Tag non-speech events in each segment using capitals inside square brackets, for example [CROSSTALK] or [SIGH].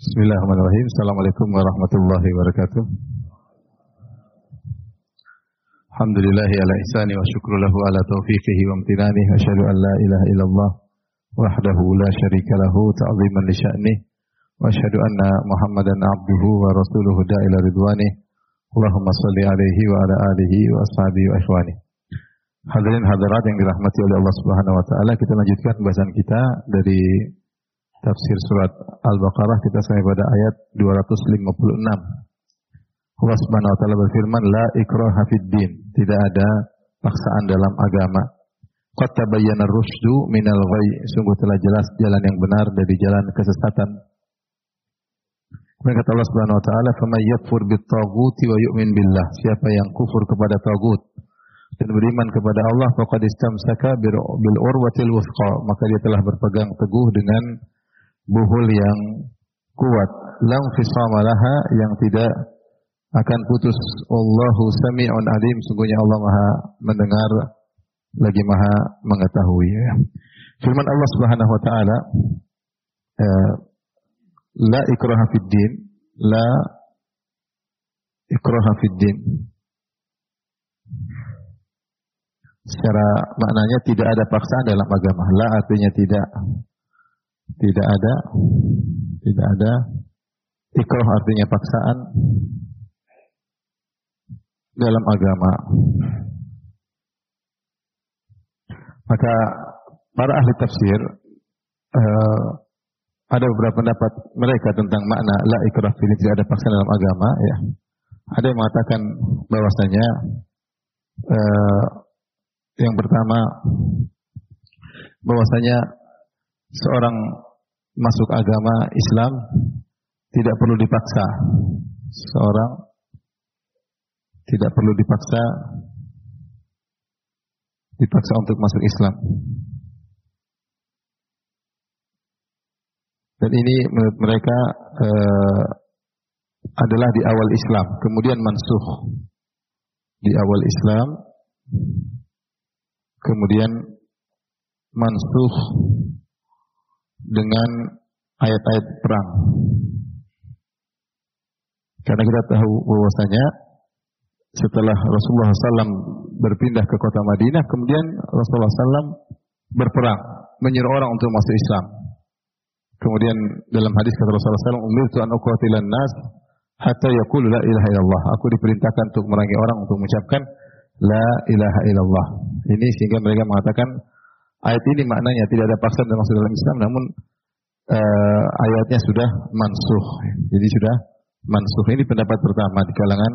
Bismillahirrahmanirrahim. Assalamualaikum warahmatullahi wabarakatuh. Alhamdulillahi ala ihsani wa syukru lahu ala taufiqihi wa amtinani. Asyhadu an la ilaha illallah wahdahu la syarika lahu ta'ziman li sya'nih. Wa asyhadu anna Muhammadan abduhu wa rasuluhu da'ila ridwanih. Allahumma salli alaihi wa ala alihi wa ashabihi wa ikhwani. Hadirin hadirat yang dirahmati oleh Allah Subhanahu wa taala, kita lanjutkan pembahasan kita dari tafsir surat Al-Baqarah kita sampai pada ayat 256. Allah Subhanahu wa taala berfirman, "La ikraha fid din." Tidak ada paksaan dalam agama. Qad tabayyana ar-rusydu minal ghayy. Sungguh telah jelas jalan yang benar dari jalan kesesatan. Kemudian kata Allah Subhanahu wa taala, "Faman yakfur bit-taghuti wa yu'min billah." Siapa yang kufur kepada tagut dan beriman kepada Allah, faqad istamsaka bil urwatil wuthqa, maka dia telah berpegang teguh dengan buhul yang kuat. Lam fisamalaha yang tidak akan putus. Allahu sami'un alim. Sungguhnya Allah maha mendengar lagi maha mengetahui. Firman Allah Subhanahu wa taala eh, la ikraha fid din la ikraha fid din secara maknanya tidak ada paksaan dalam agama la artinya tidak tidak ada. Tidak ada. Ikrah artinya paksaan. Dalam agama. Maka para ahli tafsir uh, ada beberapa pendapat mereka tentang makna la ikrah ini tidak ada paksaan dalam agama ya. Ada yang mengatakan bahwasanya uh, yang pertama bahwasanya seorang masuk agama Islam tidak perlu dipaksa. Seorang tidak perlu dipaksa dipaksa untuk masuk Islam. Dan ini menurut mereka eh, adalah di awal Islam, kemudian mansuh di awal Islam, kemudian mansuh dengan ayat-ayat perang. Karena kita tahu bahwasanya setelah Rasulullah SAW berpindah ke kota Madinah, kemudian Rasulullah SAW berperang, menyuruh orang untuk masuk Islam. Kemudian dalam hadis kata Rasulullah SAW, Umirtu an uqatilan nas hatta yaqulu la ilaha illallah. Aku diperintahkan untuk merangi orang untuk mengucapkan la ilaha illallah. Ini sehingga mereka mengatakan ayat ini maknanya tidak ada paksaan dan masuk dalam Islam, namun uh, ayatnya sudah mansuh. Jadi sudah mansuh. Ini pendapat pertama di kalangan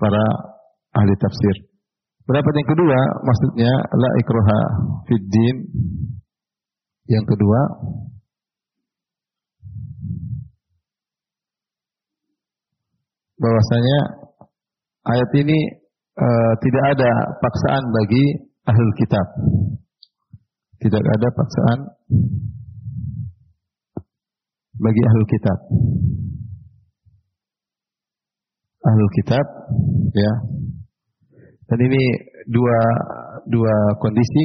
para ahli tafsir. Pendapat yang kedua maksudnya la ikroha fid din. Yang kedua bahwasanya ayat ini uh, tidak ada paksaan bagi ahli kitab. Tidak ada paksaan bagi ahli kitab. Ahli kitab ya. Dan ini dua dua kondisi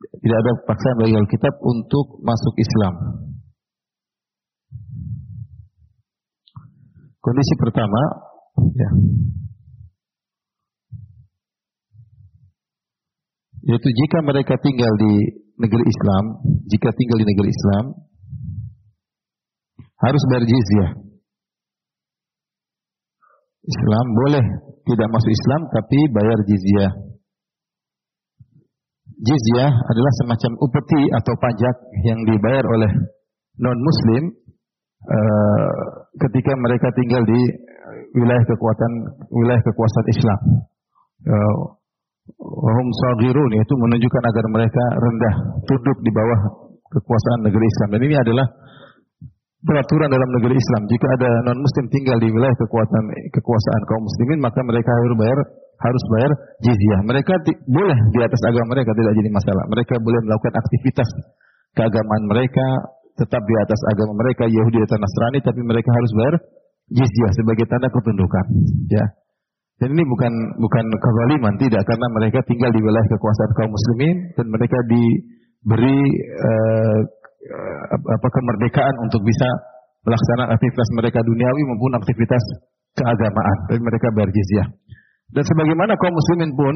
tidak ada paksaan bagi ahli kitab untuk masuk Islam. Kondisi pertama ya. Yaitu jika mereka tinggal di negeri Islam, jika tinggal di negeri Islam, harus bayar jizyah. Islam boleh tidak masuk Islam tapi bayar jizyah. Jizyah adalah semacam upeti atau pajak yang dibayar oleh non Muslim uh, ketika mereka tinggal di wilayah kekuatan wilayah kekuasaan Islam. Uh, Wahum sagirun itu menunjukkan agar mereka rendah, tunduk di bawah kekuasaan negeri Islam. Dan ini adalah peraturan dalam negeri Islam. Jika ada non muslim tinggal di wilayah kekuatan kekuasaan kaum muslimin, maka mereka harus bayar harus bayar jizyah. Mereka boleh di atas agama mereka tidak jadi masalah. Mereka boleh melakukan aktivitas keagamaan mereka tetap di atas agama mereka Yahudi atau Nasrani tapi mereka harus bayar jizyah sebagai tanda ketundukan. Ya. Dan ini bukan bukan kezaliman tidak karena mereka tinggal di wilayah kekuasaan kaum muslimin dan mereka diberi uh, apa kemerdekaan untuk bisa melaksanakan aktivitas mereka duniawi maupun aktivitas keagamaan. Tapi mereka bayar jizyah. Dan sebagaimana kaum muslimin pun,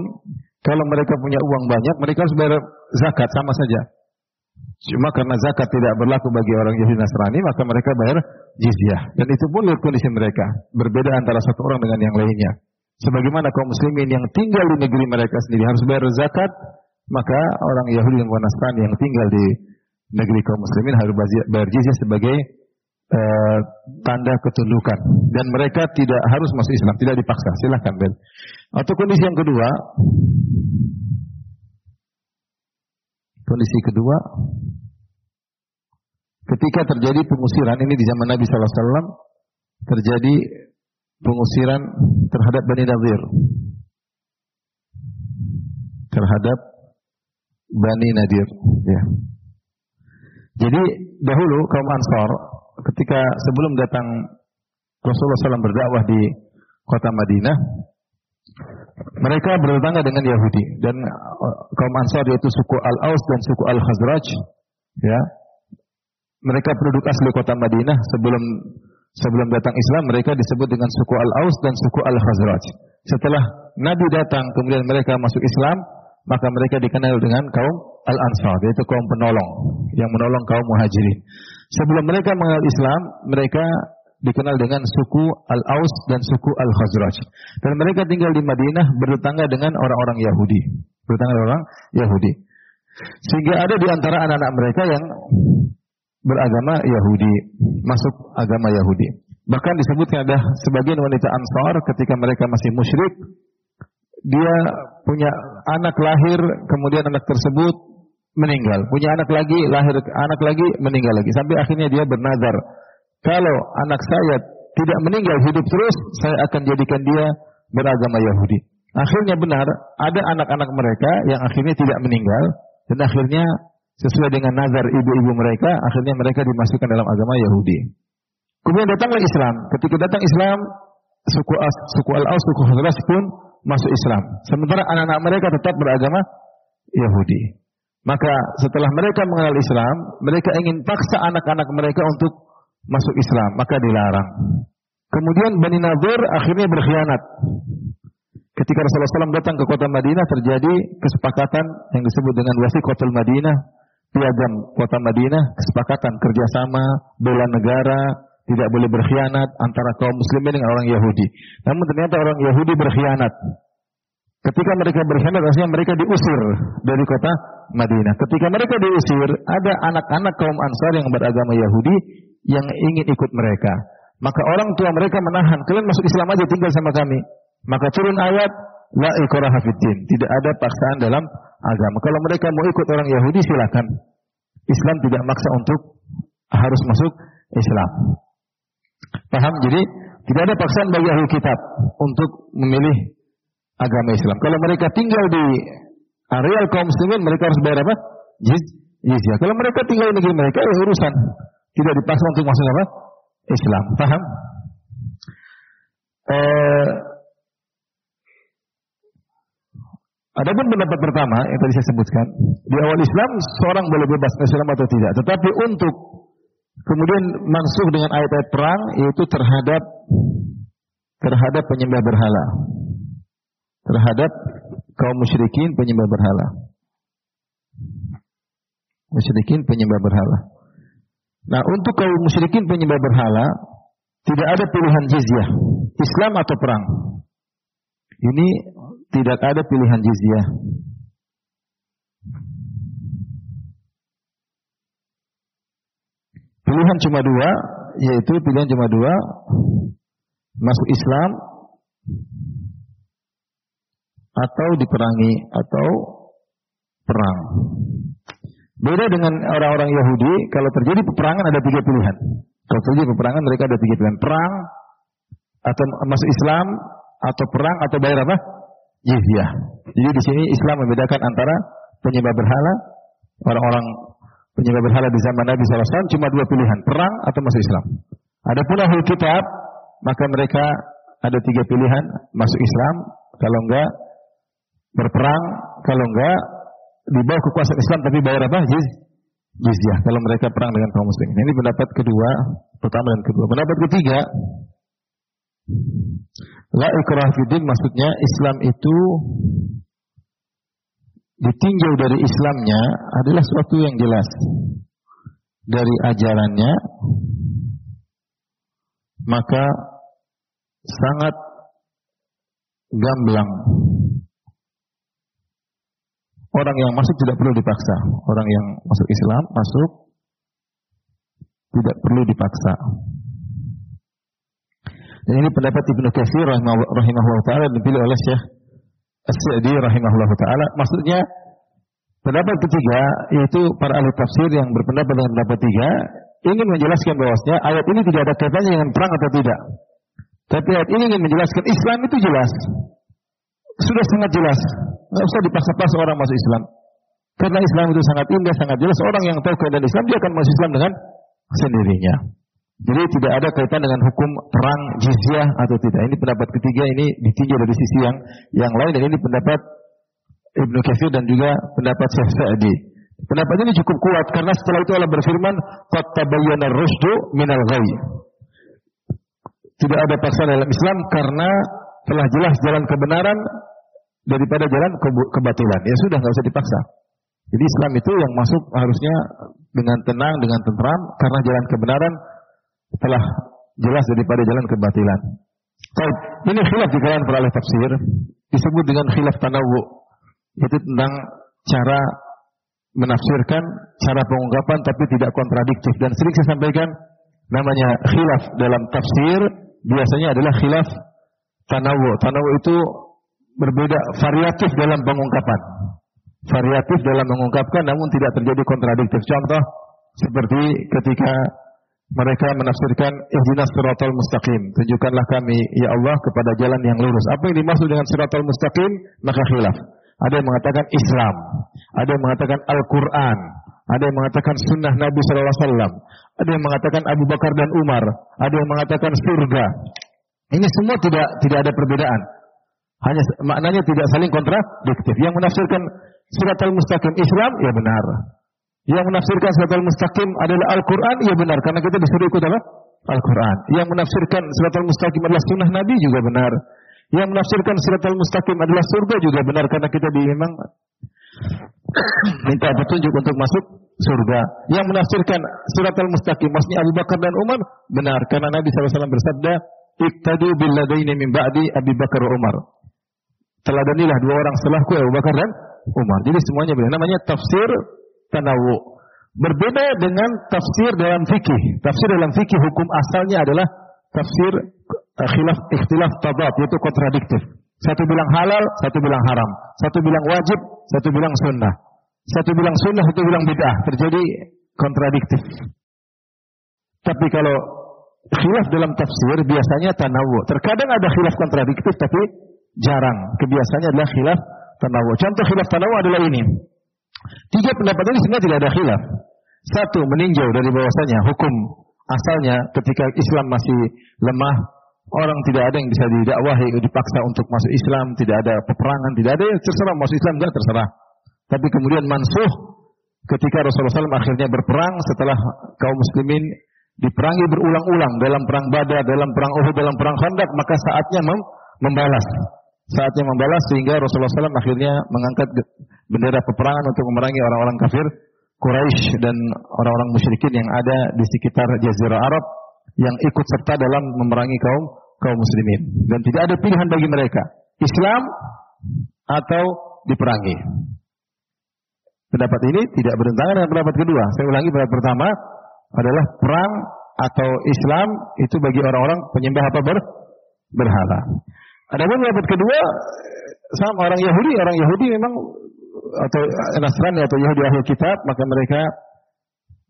kalau mereka punya uang banyak, mereka harus bayar zakat sama saja. Cuma karena zakat tidak berlaku bagi orang Yahudi Nasrani, maka mereka bayar jizyah. Dan itu pun kondisi mereka. Berbeda antara satu orang dengan yang lainnya. Sebagaimana kaum muslimin yang tinggal di negeri mereka sendiri harus bayar zakat, maka orang Yahudi dan Nasrani yang tinggal di negeri kaum muslimin harus bayar jizyah sebagai uh, tanda ketundukan dan mereka tidak harus masuk Islam, tidak dipaksa. Silahkan Ben. Atau kondisi yang kedua, kondisi kedua, ketika terjadi pengusiran ini di zaman Nabi Wasallam terjadi pengusiran terhadap Bani Nadir terhadap Bani Nadir ya. Jadi dahulu kaum Ansar ketika sebelum datang Rasulullah SAW berdakwah di kota Madinah, mereka bertetangga dengan Yahudi dan uh, kaum Ansar yaitu suku Al-Aus dan suku Al-Khazraj, ya. Mereka penduduk asli kota Madinah sebelum sebelum datang Islam mereka disebut dengan suku Al-Aus dan suku Al-Khazraj. Setelah Nabi datang kemudian mereka masuk Islam, maka mereka dikenal dengan kaum Al-Ansar, yaitu kaum penolong yang menolong kaum Muhajirin. Sebelum mereka mengenal Islam, mereka dikenal dengan suku Al-Aus dan suku Al-Khazraj. Dan mereka tinggal di Madinah bertetangga dengan orang-orang Yahudi. Bertetangga orang Yahudi. Sehingga ada di antara anak-anak mereka yang beragama Yahudi, masuk agama Yahudi. Bahkan disebutkan ada sebagian wanita Ansar ketika mereka masih musyrik, dia punya anak lahir, kemudian anak tersebut meninggal. Punya anak lagi, lahir anak lagi, meninggal lagi. Sampai akhirnya dia bernazar, kalau anak saya tidak meninggal hidup terus, saya akan jadikan dia beragama Yahudi. Akhirnya benar, ada anak-anak mereka yang akhirnya tidak meninggal dan akhirnya sesuai dengan nazar ibu-ibu mereka, akhirnya mereka dimasukkan dalam agama Yahudi. Kemudian datanglah Islam. Ketika datang Islam, suku As, suku Al-Aus, suku Khazraj pun masuk Islam. Sementara anak-anak mereka tetap beragama Yahudi. Maka setelah mereka mengenal Islam, mereka ingin paksa anak-anak mereka untuk masuk Islam, maka dilarang. Kemudian Bani Nadir akhirnya berkhianat. Ketika Rasulullah SAW datang ke kota Madinah terjadi kesepakatan yang disebut dengan wasiqatul Madinah, piagam kota Madinah, kesepakatan kerjasama, bela negara, tidak boleh berkhianat antara kaum muslimin dengan orang Yahudi. Namun ternyata orang Yahudi berkhianat. Ketika mereka berkhianat, artinya mereka diusir dari kota Madinah. Ketika mereka diusir, ada anak-anak kaum Ansar yang beragama Yahudi yang ingin ikut mereka. Maka orang tua mereka menahan, kalian masuk Islam aja tinggal sama kami. Maka turun ayat, La ikraha. Tidak ada paksaan dalam agama. Kalau mereka mau ikut orang Yahudi, silakan. Islam tidak maksa untuk harus masuk Islam. Paham? Jadi tidak ada paksaan bagi ahli kitab untuk memilih agama Islam. Kalau mereka tinggal di areal kaum muslimin, mereka harus bayar apa? Jizyah. Kalau mereka tinggal di negeri mereka, ya urusan. Tidak dipaksa untuk masuk apa? Islam. Paham? Eh, Adapun pendapat pertama yang tadi saya sebutkan, di awal Islam seorang boleh bebas Islam atau tidak, tetapi untuk Kemudian masuk dengan ayat-ayat perang yaitu terhadap terhadap penyembah berhala. Terhadap kaum musyrikin penyembah berhala. Musyrikin penyembah berhala. Nah, untuk kaum musyrikin penyembah berhala tidak ada pilihan jizyah, Islam atau perang. Ini tidak ada pilihan jizyah. Pilihan cuma dua, yaitu pilihan cuma dua, masuk Islam atau diperangi atau perang. Beda dengan orang-orang Yahudi, kalau terjadi peperangan ada tiga pilihan. Kalau terjadi peperangan mereka ada tiga pilihan. Perang atau masuk Islam atau perang atau bayar apa? Jizyah. Jadi di sini Islam membedakan antara penyembah berhala, orang-orang penyembah berhala di zaman Nabi SAW cuma dua pilihan, perang atau masuk Islam. Adapun ahli kitab, maka mereka ada tiga pilihan, masuk Islam, kalau enggak berperang, kalau enggak di bawah kekuasaan Islam tapi bayar apa? Jiz, jizyah kalau mereka perang dengan kaum muslimin. Ini pendapat kedua, pertama dan kedua. Pendapat ketiga, la ikrah fidin maksudnya Islam itu ditinjau dari Islamnya adalah suatu yang jelas dari ajarannya maka sangat gamblang Orang yang masuk tidak perlu dipaksa. Orang yang masuk Islam masuk tidak perlu dipaksa. Dan ini pendapat Ibnu Katsir rahimahullah taala dipilih oleh Syekh As-Sa'di rahimahullah taala. Maksudnya pendapat ketiga yaitu para ahli tafsir yang berpendapat dengan pendapat tiga ingin menjelaskan bahwasanya ayat ini tidak ada kaitannya dengan perang atau tidak. Tapi ayat ini ingin menjelaskan Islam itu jelas. Sudah sangat jelas. Nggak usah dipaksa-paksa orang masuk Islam. Karena Islam itu sangat indah, sangat jelas. Orang yang tahu keadaan Islam, dia akan masuk Islam dengan sendirinya. Jadi tidak ada kaitan dengan hukum perang jizyah atau tidak. Ini pendapat ketiga ini ditinjau dari sisi yang yang lain dan ini pendapat Ibnu Katsir dan juga pendapat Syekh Sa'di. Pendapat ini cukup kuat karena setelah itu Allah berfirman, "Qad ar-rusydu minal ghayy." Tidak ada paksaan dalam Islam karena telah jelas jalan kebenaran daripada jalan kebatilan. Ya sudah nggak usah dipaksa. Jadi Islam itu yang masuk harusnya dengan tenang, dengan tentram karena jalan kebenaran telah jelas daripada jalan kebatilan. Baik, ini khilaf di kalangan para tafsir disebut dengan khilaf tanawu. Itu tentang cara menafsirkan, cara pengungkapan tapi tidak kontradiktif dan sering saya sampaikan namanya khilaf dalam tafsir biasanya adalah khilaf tanawu. Tanawu itu berbeda variatif dalam pengungkapan. Variatif dalam mengungkapkan namun tidak terjadi kontradiktif. Contoh seperti ketika mereka menafsirkan ihdinas siratal mustaqim. Tunjukkanlah kami ya Allah kepada jalan yang lurus. Apa yang dimaksud dengan siratal mustaqim? Maka khilaf. Ada yang mengatakan Islam, ada yang mengatakan Al-Qur'an, ada yang mengatakan sunnah Nabi sallallahu alaihi wasallam, ada yang mengatakan Abu Bakar dan Umar, ada yang mengatakan surga. Ini semua tidak tidak ada perbedaan. Hanya maknanya tidak saling kontradiktif. Yang menafsirkan surat al-mustaqim Islam, ya benar. Yang menafsirkan surat al-mustaqim adalah Al-Quran, ya benar. Karena kita disuruh ikut apa? Al-Quran. Yang menafsirkan surat al-mustaqim adalah sunnah Nabi juga benar. Yang menafsirkan surat al-mustaqim adalah surga juga benar. Karena kita memang minta petunjuk untuk masuk surga. Yang menafsirkan surat al-mustaqim, maksudnya Abu Bakar dan Umar, benar. Karena Nabi SAW bersabda, Iktadu billadaini min ba'di Abi Bakar Umar teladanilah dua orang setelahku Abu Bakar dan Umar. Jadi semuanya benar. Namanya tafsir tanawu. Berbeda dengan tafsir dalam fikih. Tafsir dalam fikih hukum asalnya adalah tafsir uh, khilaf ikhtilaf tabat yaitu kontradiktif. Satu bilang halal, satu bilang haram. Satu bilang wajib, satu bilang sunnah. Satu bilang sunnah, satu bilang bid'ah. Terjadi kontradiktif. Tapi kalau khilaf dalam tafsir biasanya tanawu. Terkadang ada khilaf kontradiktif tapi jarang. Kebiasaannya adalah khilaf tanawu. Contoh khilaf tanawu adalah ini. Tiga pendapat ini sebenarnya tidak ada khilaf. Satu, meninjau dari bahwasanya hukum asalnya ketika Islam masih lemah, orang tidak ada yang bisa didakwahi, dipaksa untuk masuk Islam, tidak ada peperangan, tidak ada yang terserah masuk Islam, tidak terserah. Tapi kemudian mansuh ketika Rasulullah SAW akhirnya berperang setelah kaum muslimin diperangi berulang-ulang dalam perang Badar, dalam perang Uhud, dalam perang Khandaq, maka saatnya mem membalas saatnya membalas sehingga Rasulullah SAW akhirnya mengangkat bendera peperangan untuk memerangi orang-orang kafir Quraisy dan orang-orang musyrikin yang ada di sekitar Jazirah Arab yang ikut serta dalam memerangi kaum kaum muslimin dan tidak ada pilihan bagi mereka Islam atau diperangi. Pendapat ini tidak bertentangan dengan pendapat kedua. Saya ulangi pendapat pertama adalah perang atau Islam itu bagi orang-orang penyembah apa ber berhala. Adapun pendapat kedua sama orang Yahudi, orang Yahudi memang atau Nasrani atau Yahudi ahli kitab, maka mereka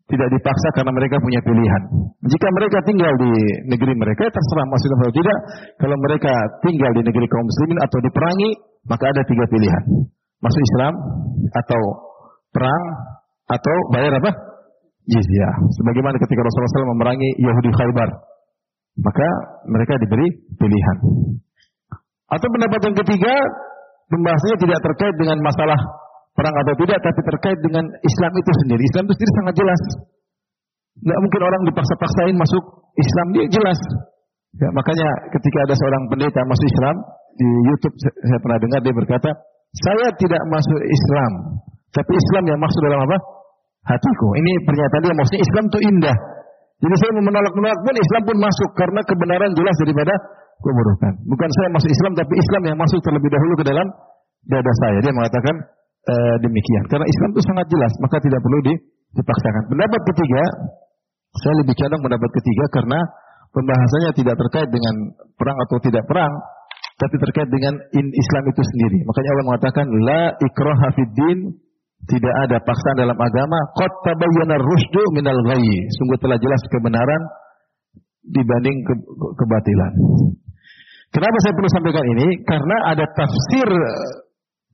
tidak dipaksa karena mereka punya pilihan. Jika mereka tinggal di negeri mereka, terserah masuk atau tidak. Kalau mereka tinggal di negeri kaum muslimin atau diperangi, maka ada tiga pilihan. Masuk Islam atau perang atau bayar apa? Jizyah. Sebagaimana ketika Rasulullah SAW memerangi Yahudi Khaybar. Maka mereka diberi pilihan. Atau pendapat yang ketiga, pembahasannya tidak terkait dengan masalah perang atau tidak, tapi terkait dengan Islam itu sendiri. Islam itu sendiri sangat jelas. Nggak mungkin orang dipaksa-paksain masuk Islam, dia jelas. Ya, makanya ketika ada seorang pendeta masuk Islam, di YouTube saya pernah dengar dia berkata, saya tidak masuk Islam, tapi Islam yang masuk dalam apa? Hatiku. Ini pernyataan dia maksudnya Islam itu indah. Jadi saya menolak-menolak pun Islam pun masuk karena kebenaran jelas daripada keburukan. Bukan saya masuk Islam tapi Islam yang masuk terlebih dahulu ke dalam dada saya. Dia mengatakan e, demikian. Karena Islam itu sangat jelas, maka tidak perlu dipaksakan. Pendapat ketiga, saya lebih condong pendapat ketiga karena pembahasannya tidak terkait dengan perang atau tidak perang, tapi terkait dengan in Islam itu sendiri. Makanya Allah mengatakan la ikraha fid din, tidak ada paksaan dalam agama. Qad tabayyana rusdu minal ghayy. Sungguh telah jelas kebenaran dibanding ke kebatilan. Kenapa saya perlu sampaikan ini? Karena ada tafsir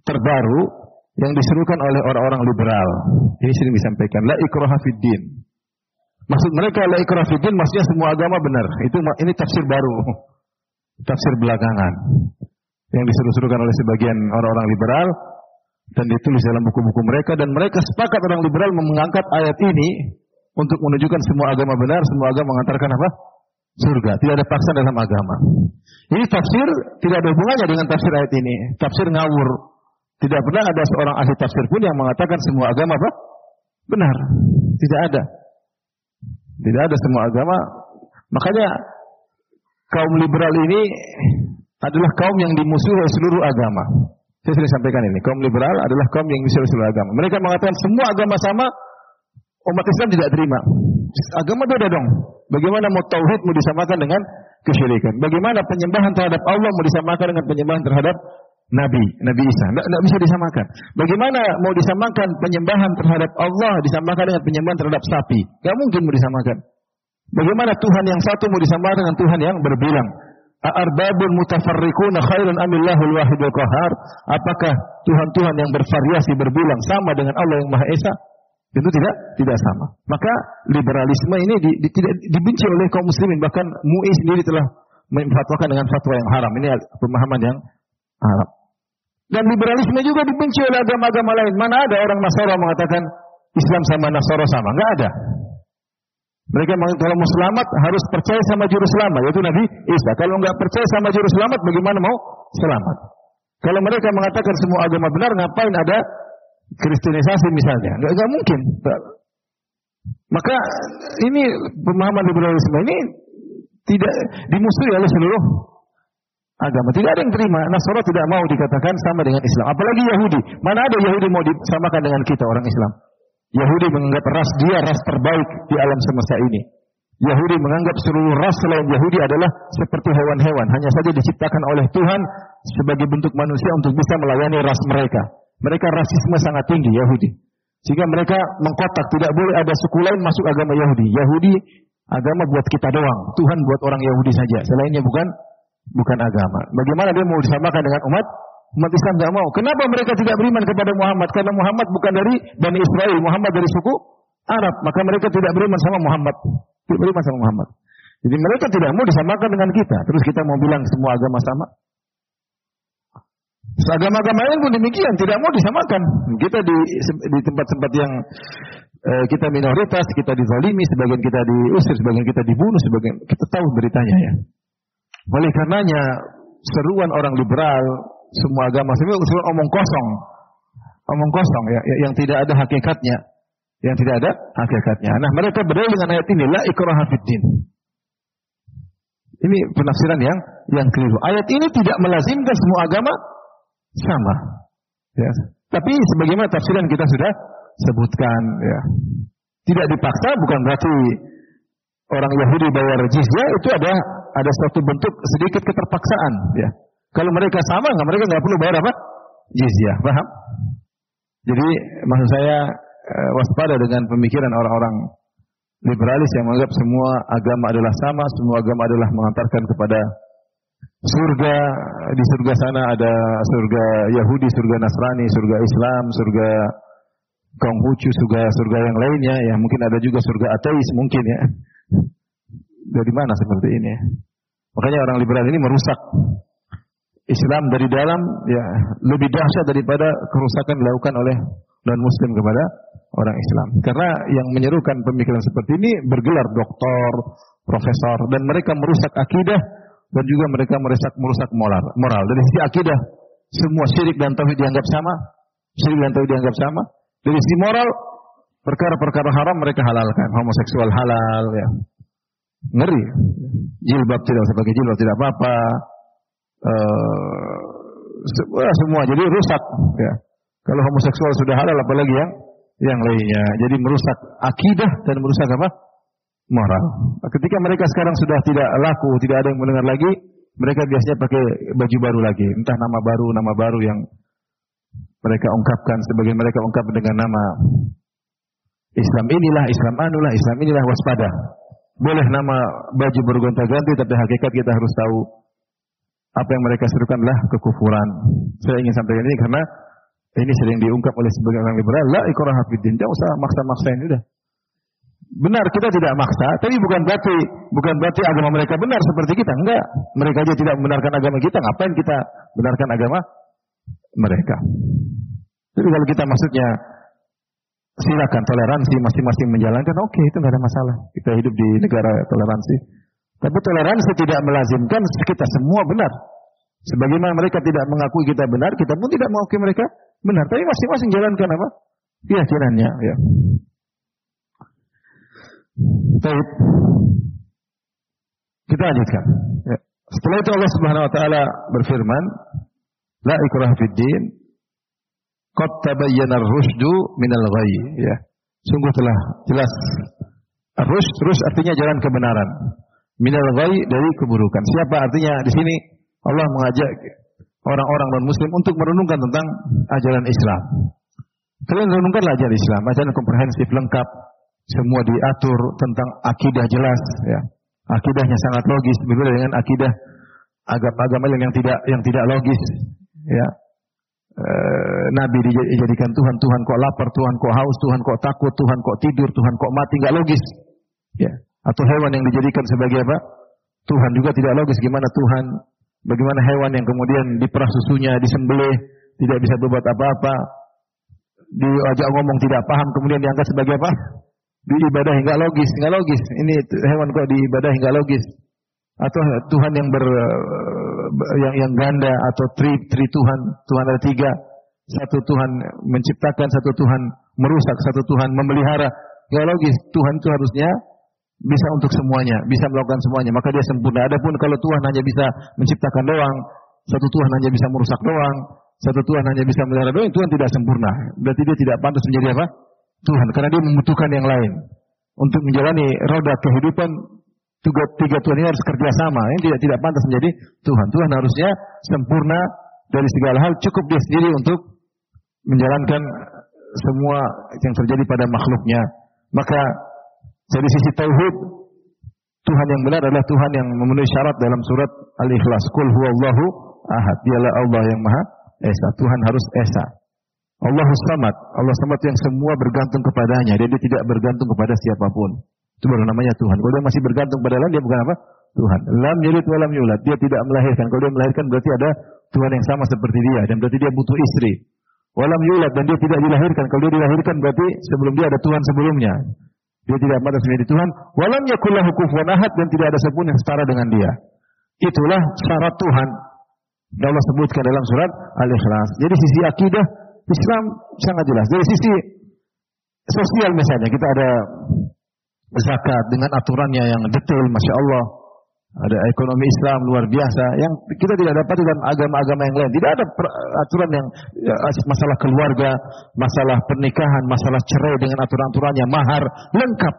terbaru yang diserukan oleh orang-orang liberal. Ini sering disampaikan la ikraha fid din. Maksud mereka la ikraha fid din maksudnya semua agama benar. Itu ini tafsir baru. [LAUGHS] Tafsir belakangan yang diseru-serukan oleh sebagian orang-orang liberal dan ditulis dalam buku-buku mereka dan mereka sepakat orang liberal mengangkat ayat ini untuk menunjukkan semua agama benar, semua agama mengantarkan apa? Surga. Tidak ada paksa dalam agama. Ini tafsir tidak ada hubungannya dengan tafsir ayat ini. Tafsir ngawur. Tidak pernah ada seorang ahli tafsir pun yang mengatakan semua agama apa? Benar. Tidak ada. Tidak ada semua agama. Makanya kaum liberal ini adalah kaum yang dimusuhi seluruh agama. Saya sudah sampaikan ini. Kaum liberal adalah kaum yang dimusuhi oleh seluruh agama. Mereka mengatakan semua agama sama, umat Islam tidak terima. Agama beda dong. Bagaimana mau tauhid mau disamakan dengan kesyirikan? Bagaimana penyembahan terhadap Allah mau disamakan dengan penyembahan terhadap Nabi, Nabi Isa. Tidak bisa disamakan. Bagaimana mau disamakan penyembahan terhadap Allah disamakan dengan penyembahan terhadap sapi? Gak mungkin mau disamakan. Bagaimana Tuhan yang satu mau disamakan dengan Tuhan yang berbilang? Arbabun mutafarriquna khairun amillahul wahidul qahar? Apakah Tuhan-Tuhan yang bervariasi berbilang sama dengan Allah yang Maha Esa? Tentu tidak tidak sama. Maka liberalisme ini di, di, tidak dibenci oleh kaum muslimin bahkan MUI sendiri telah memfatwakan dengan fatwa yang haram. Ini pemahaman yang haram. Dan liberalisme juga dibenci oleh agama-agama lain. Mana ada orang Nasara mengatakan Islam sama Nasara sama? Enggak ada. Mereka kalau mau selamat harus percaya sama juru selamat yaitu Nabi Isa. Kalau enggak percaya sama juru selamat bagaimana mau selamat? Kalau mereka mengatakan semua agama benar ngapain ada kristenisasi misalnya? Enggak, enggak mungkin. Maka ini pemahaman liberalisme ini tidak dimusuhi oleh seluruh agama. Tidak ada yang terima. Nasara tidak mau dikatakan sama dengan Islam. Apalagi Yahudi. Mana ada Yahudi mau disamakan dengan kita orang Islam? Yahudi menganggap ras dia ras terbaik di alam semesta ini. Yahudi menganggap seluruh ras selain Yahudi adalah seperti hewan-hewan. Hanya saja diciptakan oleh Tuhan sebagai bentuk manusia untuk bisa melayani ras mereka. Mereka rasisme sangat tinggi Yahudi. Sehingga mereka mengkotak tidak boleh ada suku lain masuk agama Yahudi. Yahudi agama buat kita doang. Tuhan buat orang Yahudi saja. Selainnya bukan bukan agama. Bagaimana dia mau disamakan dengan umat? Umat Islam tidak mau. Kenapa mereka tidak beriman kepada Muhammad? Karena Muhammad bukan dari Bani Israel. Muhammad dari suku Arab. Maka mereka tidak beriman sama Muhammad. Tidak beriman sama Muhammad. Jadi mereka tidak mau disamakan dengan kita. Terus kita mau bilang semua agama sama. Agama-agama lain pun demikian, tidak mau disamakan. Kita di di tempat-tempat yang eh, kita minoritas, kita dizalimi, sebagian kita diusir, sebagian kita dibunuh, sebagian kita tahu beritanya ya. Oleh karenanya seruan orang liberal semua agama semua semua omong kosong. Omong kosong ya, ya, yang tidak ada hakikatnya. Yang tidak ada hakikatnya. Nah, mereka berdalil dengan ayat ini la ikraha. Ini penafsiran yang yang keliru. Ayat ini tidak melazimkan semua agama sama. Ya. Tapi sebagaimana tafsiran kita sudah sebutkan ya. Tidak dipaksa bukan berarti orang Yahudi bayar jizyah itu ada ada suatu bentuk sedikit keterpaksaan ya. Kalau mereka sama nggak mereka nggak perlu bayar apa? Jizyah, paham? Jadi maksud saya eh, waspada dengan pemikiran orang-orang liberalis yang menganggap semua agama adalah sama, semua agama adalah mengantarkan kepada surga. Di surga sana ada surga Yahudi, surga Nasrani, surga Islam, surga Konghucu, surga surga yang lainnya. Ya mungkin ada juga surga ateis mungkin ya. Dari mana seperti ini? Makanya orang liberal ini merusak Islam dari dalam ya lebih dahsyat daripada kerusakan dilakukan oleh non muslim kepada orang Islam. Karena yang menyerukan pemikiran seperti ini bergelar doktor, profesor dan mereka merusak akidah dan juga mereka merusak merusak moral. Moral dari sisi akidah semua syirik dan tauhid dianggap sama, syirik dan tauhid dianggap sama. Dari sisi moral perkara-perkara haram mereka halalkan, homoseksual halal ya. Ngeri. Jilbab tidak pakai jilbab tidak apa-apa. Uh, semua jadi rusak ya. Kalau homoseksual sudah halal apalagi yang yang lainnya. Jadi merusak akidah dan merusak apa? Moral. Ketika mereka sekarang sudah tidak laku, tidak ada yang mendengar lagi, mereka biasanya pakai baju baru lagi, entah nama baru, nama baru yang mereka ungkapkan sebagai mereka ungkap dengan nama Islam inilah, Islam anulah, Islam inilah waspada. Boleh nama baju bergonta-ganti tapi hakikat kita harus tahu apa yang mereka serukan adalah kekufuran. Saya ingin sampaikan ini karena ini sering diungkap oleh sebagian orang liberal, la ikraha fiddin. Jangan usah maksa-maksa ini udah. Benar kita tidak maksa, tapi bukan berarti bukan berarti agama mereka benar seperti kita. Enggak. Mereka aja tidak membenarkan agama kita, ngapain kita benarkan agama mereka? Jadi kalau kita maksudnya silakan toleransi masing-masing menjalankan, oke okay, itu nggak ada masalah. Kita hidup di negara toleransi. Tapi toleransi tidak melazimkan kita semua benar. Sebagaimana mereka tidak mengakui kita benar, kita pun tidak mengakui mereka benar. Tapi masing-masing jalankan apa? Keyakinannya. Ya. Baik. Kita lanjutkan. Ya. Setelah itu Allah Subhanahu wa taala berfirman, "La ikraha fid din, qad tabayyana ar-rusydu minal ghayy." Ya. Sungguh telah jelas ar-rusyd terus artinya jalan kebenaran. Minal ghayy dari keburukan. Siapa artinya di sini Allah mengajak orang-orang non muslim untuk merenungkan tentang ajaran Islam. Kalian renungkanlah ajaran Islam, ajaran komprehensif lengkap, semua diatur tentang akidah jelas ya. Akidahnya sangat logis berbeda dengan akidah agama-agama yang tidak yang tidak logis ya. E, Nabi dijadikan Tuhan, Tuhan kok lapar, Tuhan kok haus, Tuhan kok takut, Tuhan kok tidur, Tuhan kok mati, nggak logis. Ya. Atau hewan yang dijadikan sebagai apa? Tuhan juga tidak logis. Gimana Tuhan? Bagaimana hewan yang kemudian diperah susunya, disembelih, tidak bisa berbuat apa-apa, diajak ngomong tidak paham, kemudian diangkat sebagai apa? Di ibadah hingga logis, hingga logis. Ini hewan kok di ibadah hingga logis. Atau Tuhan yang ber yang yang ganda atau tri tri Tuhan, Tuhan ada tiga. Satu Tuhan menciptakan, satu Tuhan merusak, satu Tuhan memelihara. Hingga logis. Tuhan itu harusnya bisa untuk semuanya, bisa melakukan semuanya, maka dia sempurna. Adapun kalau Tuhan hanya bisa menciptakan doang, satu Tuhan hanya bisa merusak doang, satu Tuhan hanya bisa melihara doang, Tuhan tidak sempurna. Berarti dia tidak pantas menjadi apa? Tuhan karena dia membutuhkan yang lain untuk menjalani roda kehidupan tiga, tiga Tuhan ini harus kerjasama ini tidak tidak pantas menjadi Tuhan Tuhan harusnya sempurna dari segala hal cukup dia sendiri untuk menjalankan semua yang terjadi pada makhluknya maka dari sisi tauhid Tuhan yang benar adalah Tuhan yang memenuhi syarat dalam surat Al-Ikhlas. Qul huwallahu ahad. Dialah Allah yang Maha Esa. Tuhan harus Esa. Allah Samad, Allah Samad yang semua bergantung kepadanya dan dia tidak bergantung kepada siapa pun. Itu baru namanya Tuhan. Kalau dia masih bergantung pada lain dia bukan apa? Tuhan. Lam yulid wa lam yulad. Dia tidak melahirkan. Kalau dia melahirkan berarti ada Tuhan yang sama seperti dia dan berarti dia butuh istri. Walam yulad dan dia tidak dilahirkan. Kalau dia dilahirkan berarti sebelum dia ada Tuhan sebelumnya. Dia tidak pantas menjadi Tuhan. Walam yakullahu kufuwan ahad dan tidak ada sepun yang setara dengan dia. Itulah syarat Tuhan. Dan Allah sebutkan dalam surat Al-Ikhlas. Jadi sisi akidah Islam sangat jelas. Dari sisi sosial misalnya kita ada zakat dengan aturannya yang detail, masya Allah. Ada ekonomi Islam luar biasa yang kita tidak dapat dalam agama-agama yang lain. Tidak ada aturan yang ya, masalah keluarga, masalah pernikahan, masalah cerai dengan aturan-aturannya, mahar lengkap.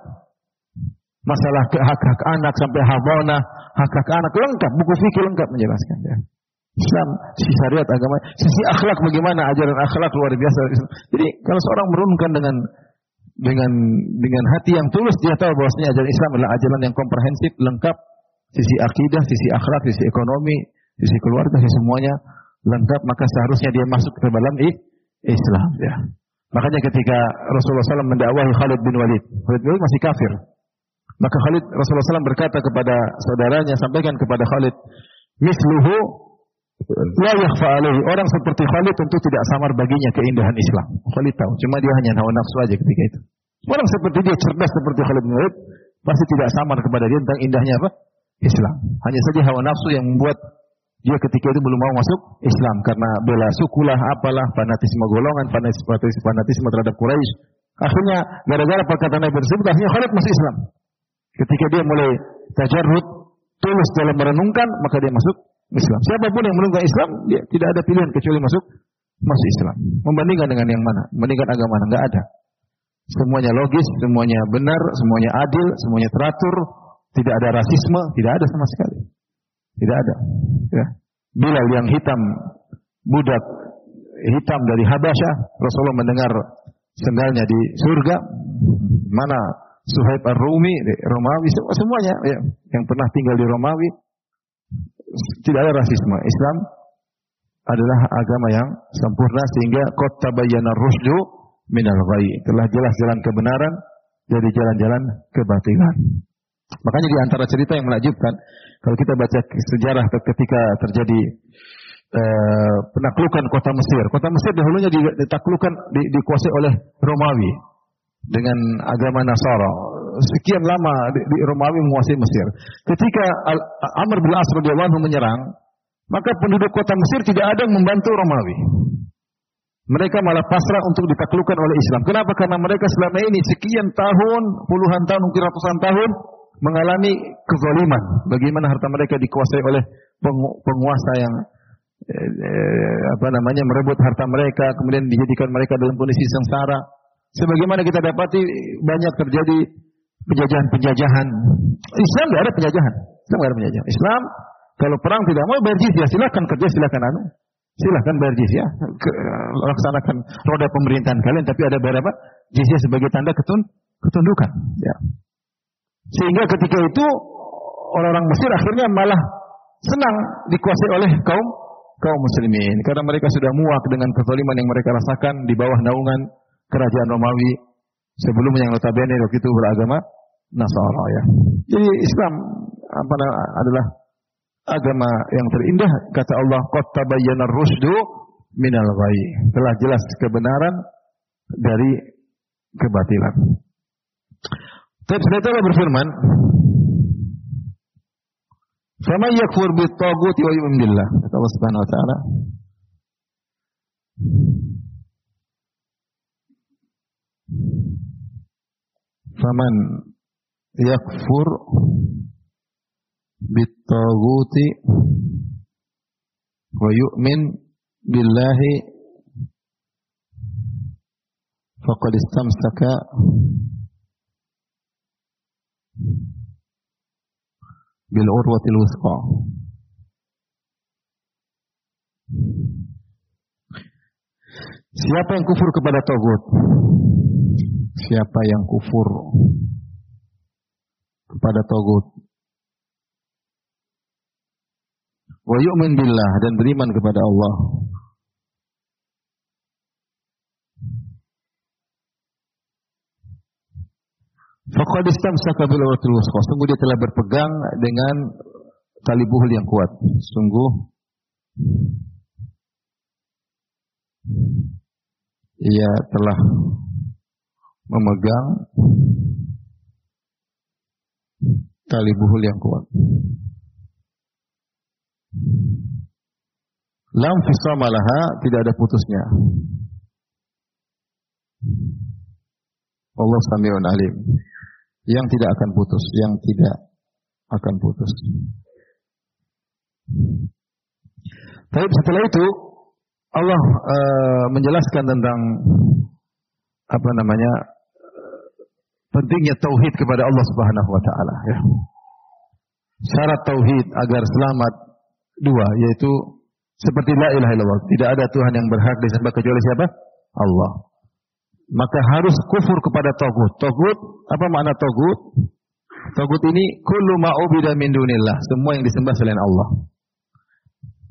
Masalah hak-hak anak sampai habona, hak-hak anak lengkap, buku fikih lengkap menjelaskan ya. Islam, sisi syariat agama, sisi akhlak bagaimana ajaran akhlak luar biasa. Jadi kalau seorang merunkan dengan dengan dengan hati yang tulus dia tahu bahwasanya ajaran Islam adalah ajaran yang komprehensif, lengkap, sisi akidah, sisi akhlak, sisi ekonomi, sisi keluarga, sisi semuanya lengkap, maka seharusnya dia masuk ke dalam Islam ya. Makanya ketika Rasulullah SAW mendakwahi Khalid bin Walid, Khalid bin Walid masih kafir. Maka Khalid Rasulullah SAW berkata kepada saudaranya, sampaikan kepada Khalid, misluhu La yakhfa alaihi. Orang seperti Khalid tentu tidak samar baginya keindahan Islam. Khalid tahu, cuma dia hanya hawa nafsu aja ketika itu. Orang seperti dia cerdas seperti Khalid bin Walid pasti tidak samar kepada dia tentang indahnya apa? Islam. Hanya saja hawa nafsu yang membuat dia ketika itu belum mau masuk Islam karena bela sukulah apalah fanatisme golongan fanatisme, fanatisme terhadap Quraisy akhirnya gara-gara perkataan Nabi tersebut akhirnya Khalid masuk Islam ketika dia mulai tajarrud tulus dalam merenungkan maka dia masuk Islam siapa pun yang merenungkan Islam dia tidak ada pilihan kecuali masuk masuk Islam membandingkan dengan yang mana membandingkan agama mana enggak ada semuanya logis semuanya benar semuanya adil semuanya teratur tidak ada rasisme tidak ada sama sekali tidak ada. Ya. Bilal yang hitam, budak hitam dari Habasyah, Rasulullah mendengar sendalnya di surga. Mana Suhaib Ar-Rumi, Romawi, semuanya ya, yang pernah tinggal di Romawi. Tidak ada rasisme. Islam adalah agama yang sempurna sehingga kota bayyana rusdu minal ghai. Telah jelas jalan kebenaran dari jalan-jalan kebatilan. Makanya di antara cerita yang menakjubkan, kalau kita baca sejarah ketika terjadi eh, penaklukan kota Mesir. Kota Mesir dahulunya ditaklukkan, di, dikuasai oleh Romawi dengan agama Nasara. Sekian lama di, di Romawi menguasai Mesir. Ketika Al, Amr bin As radhiyallahu menyerang, maka penduduk kota Mesir tidak ada yang membantu Romawi. Mereka malah pasrah untuk ditaklukkan oleh Islam. Kenapa? Karena mereka selama ini sekian tahun, puluhan tahun, mungkin ratusan tahun mengalami kezaliman. Bagaimana harta mereka dikuasai oleh penguasa yang eh, eh, apa namanya merebut harta mereka, kemudian dijadikan mereka dalam kondisi sengsara. Sebagaimana kita dapati banyak terjadi penjajahan-penjajahan. Islam tidak ada penjajahan. Islam tidak ada penjajahan. Islam kalau perang tidak mau bayar jizya, silakan kerja, silakan anu. Silakan bayar jizya, laksanakan roda pemerintahan kalian, tapi ada bayar apa? Jizya sebagai tanda ketun, ketundukan. Ya. Sehingga ketika itu orang-orang Mesir akhirnya malah senang dikuasai oleh kaum kaum muslimin karena mereka sudah muak dengan kezaliman yang mereka rasakan di bawah naungan kerajaan Romawi sebelumnya yang notabene waktu itu beragama Nasara ya. Jadi Islam apa adalah agama yang terindah kata Allah qad tabayyana rusdu minal ghai. Telah jelas kebenaran dari kebatilan. Tapi Allah berfirman, "Fama yakfur bit tagut wa yu'min billah." Kata Allah Subhanahu wa taala. Faman yakfur bit taguti wa yu'min billahi faqad istamsaka bil urwatil wusqa. Siapa yang kufur kepada Togut? Siapa yang kufur kepada Togut? Wa yu'min billah dan beriman kepada Allah. Faqad istamsaka bil urwatil wuthqa. Sungguh dia telah berpegang dengan tali buhul yang kuat. Sungguh ia telah memegang tali buhul yang kuat. Lam fisamalaha tidak ada putusnya. Allah samiun alim yang tidak akan putus, yang tidak akan putus. Tapi setelah itu Allah uh, menjelaskan tentang apa namanya pentingnya tauhid kepada Allah Subhanahu wa taala ya. Syarat tauhid agar selamat dua yaitu seperti la ilaha illallah, tidak ada Tuhan yang berhak disembah kecuali siapa? Allah maka harus kufur kepada togut. Togut, apa makna togut? Togut ini kullu ma'ubida min dunillah. Semua yang disembah selain Allah.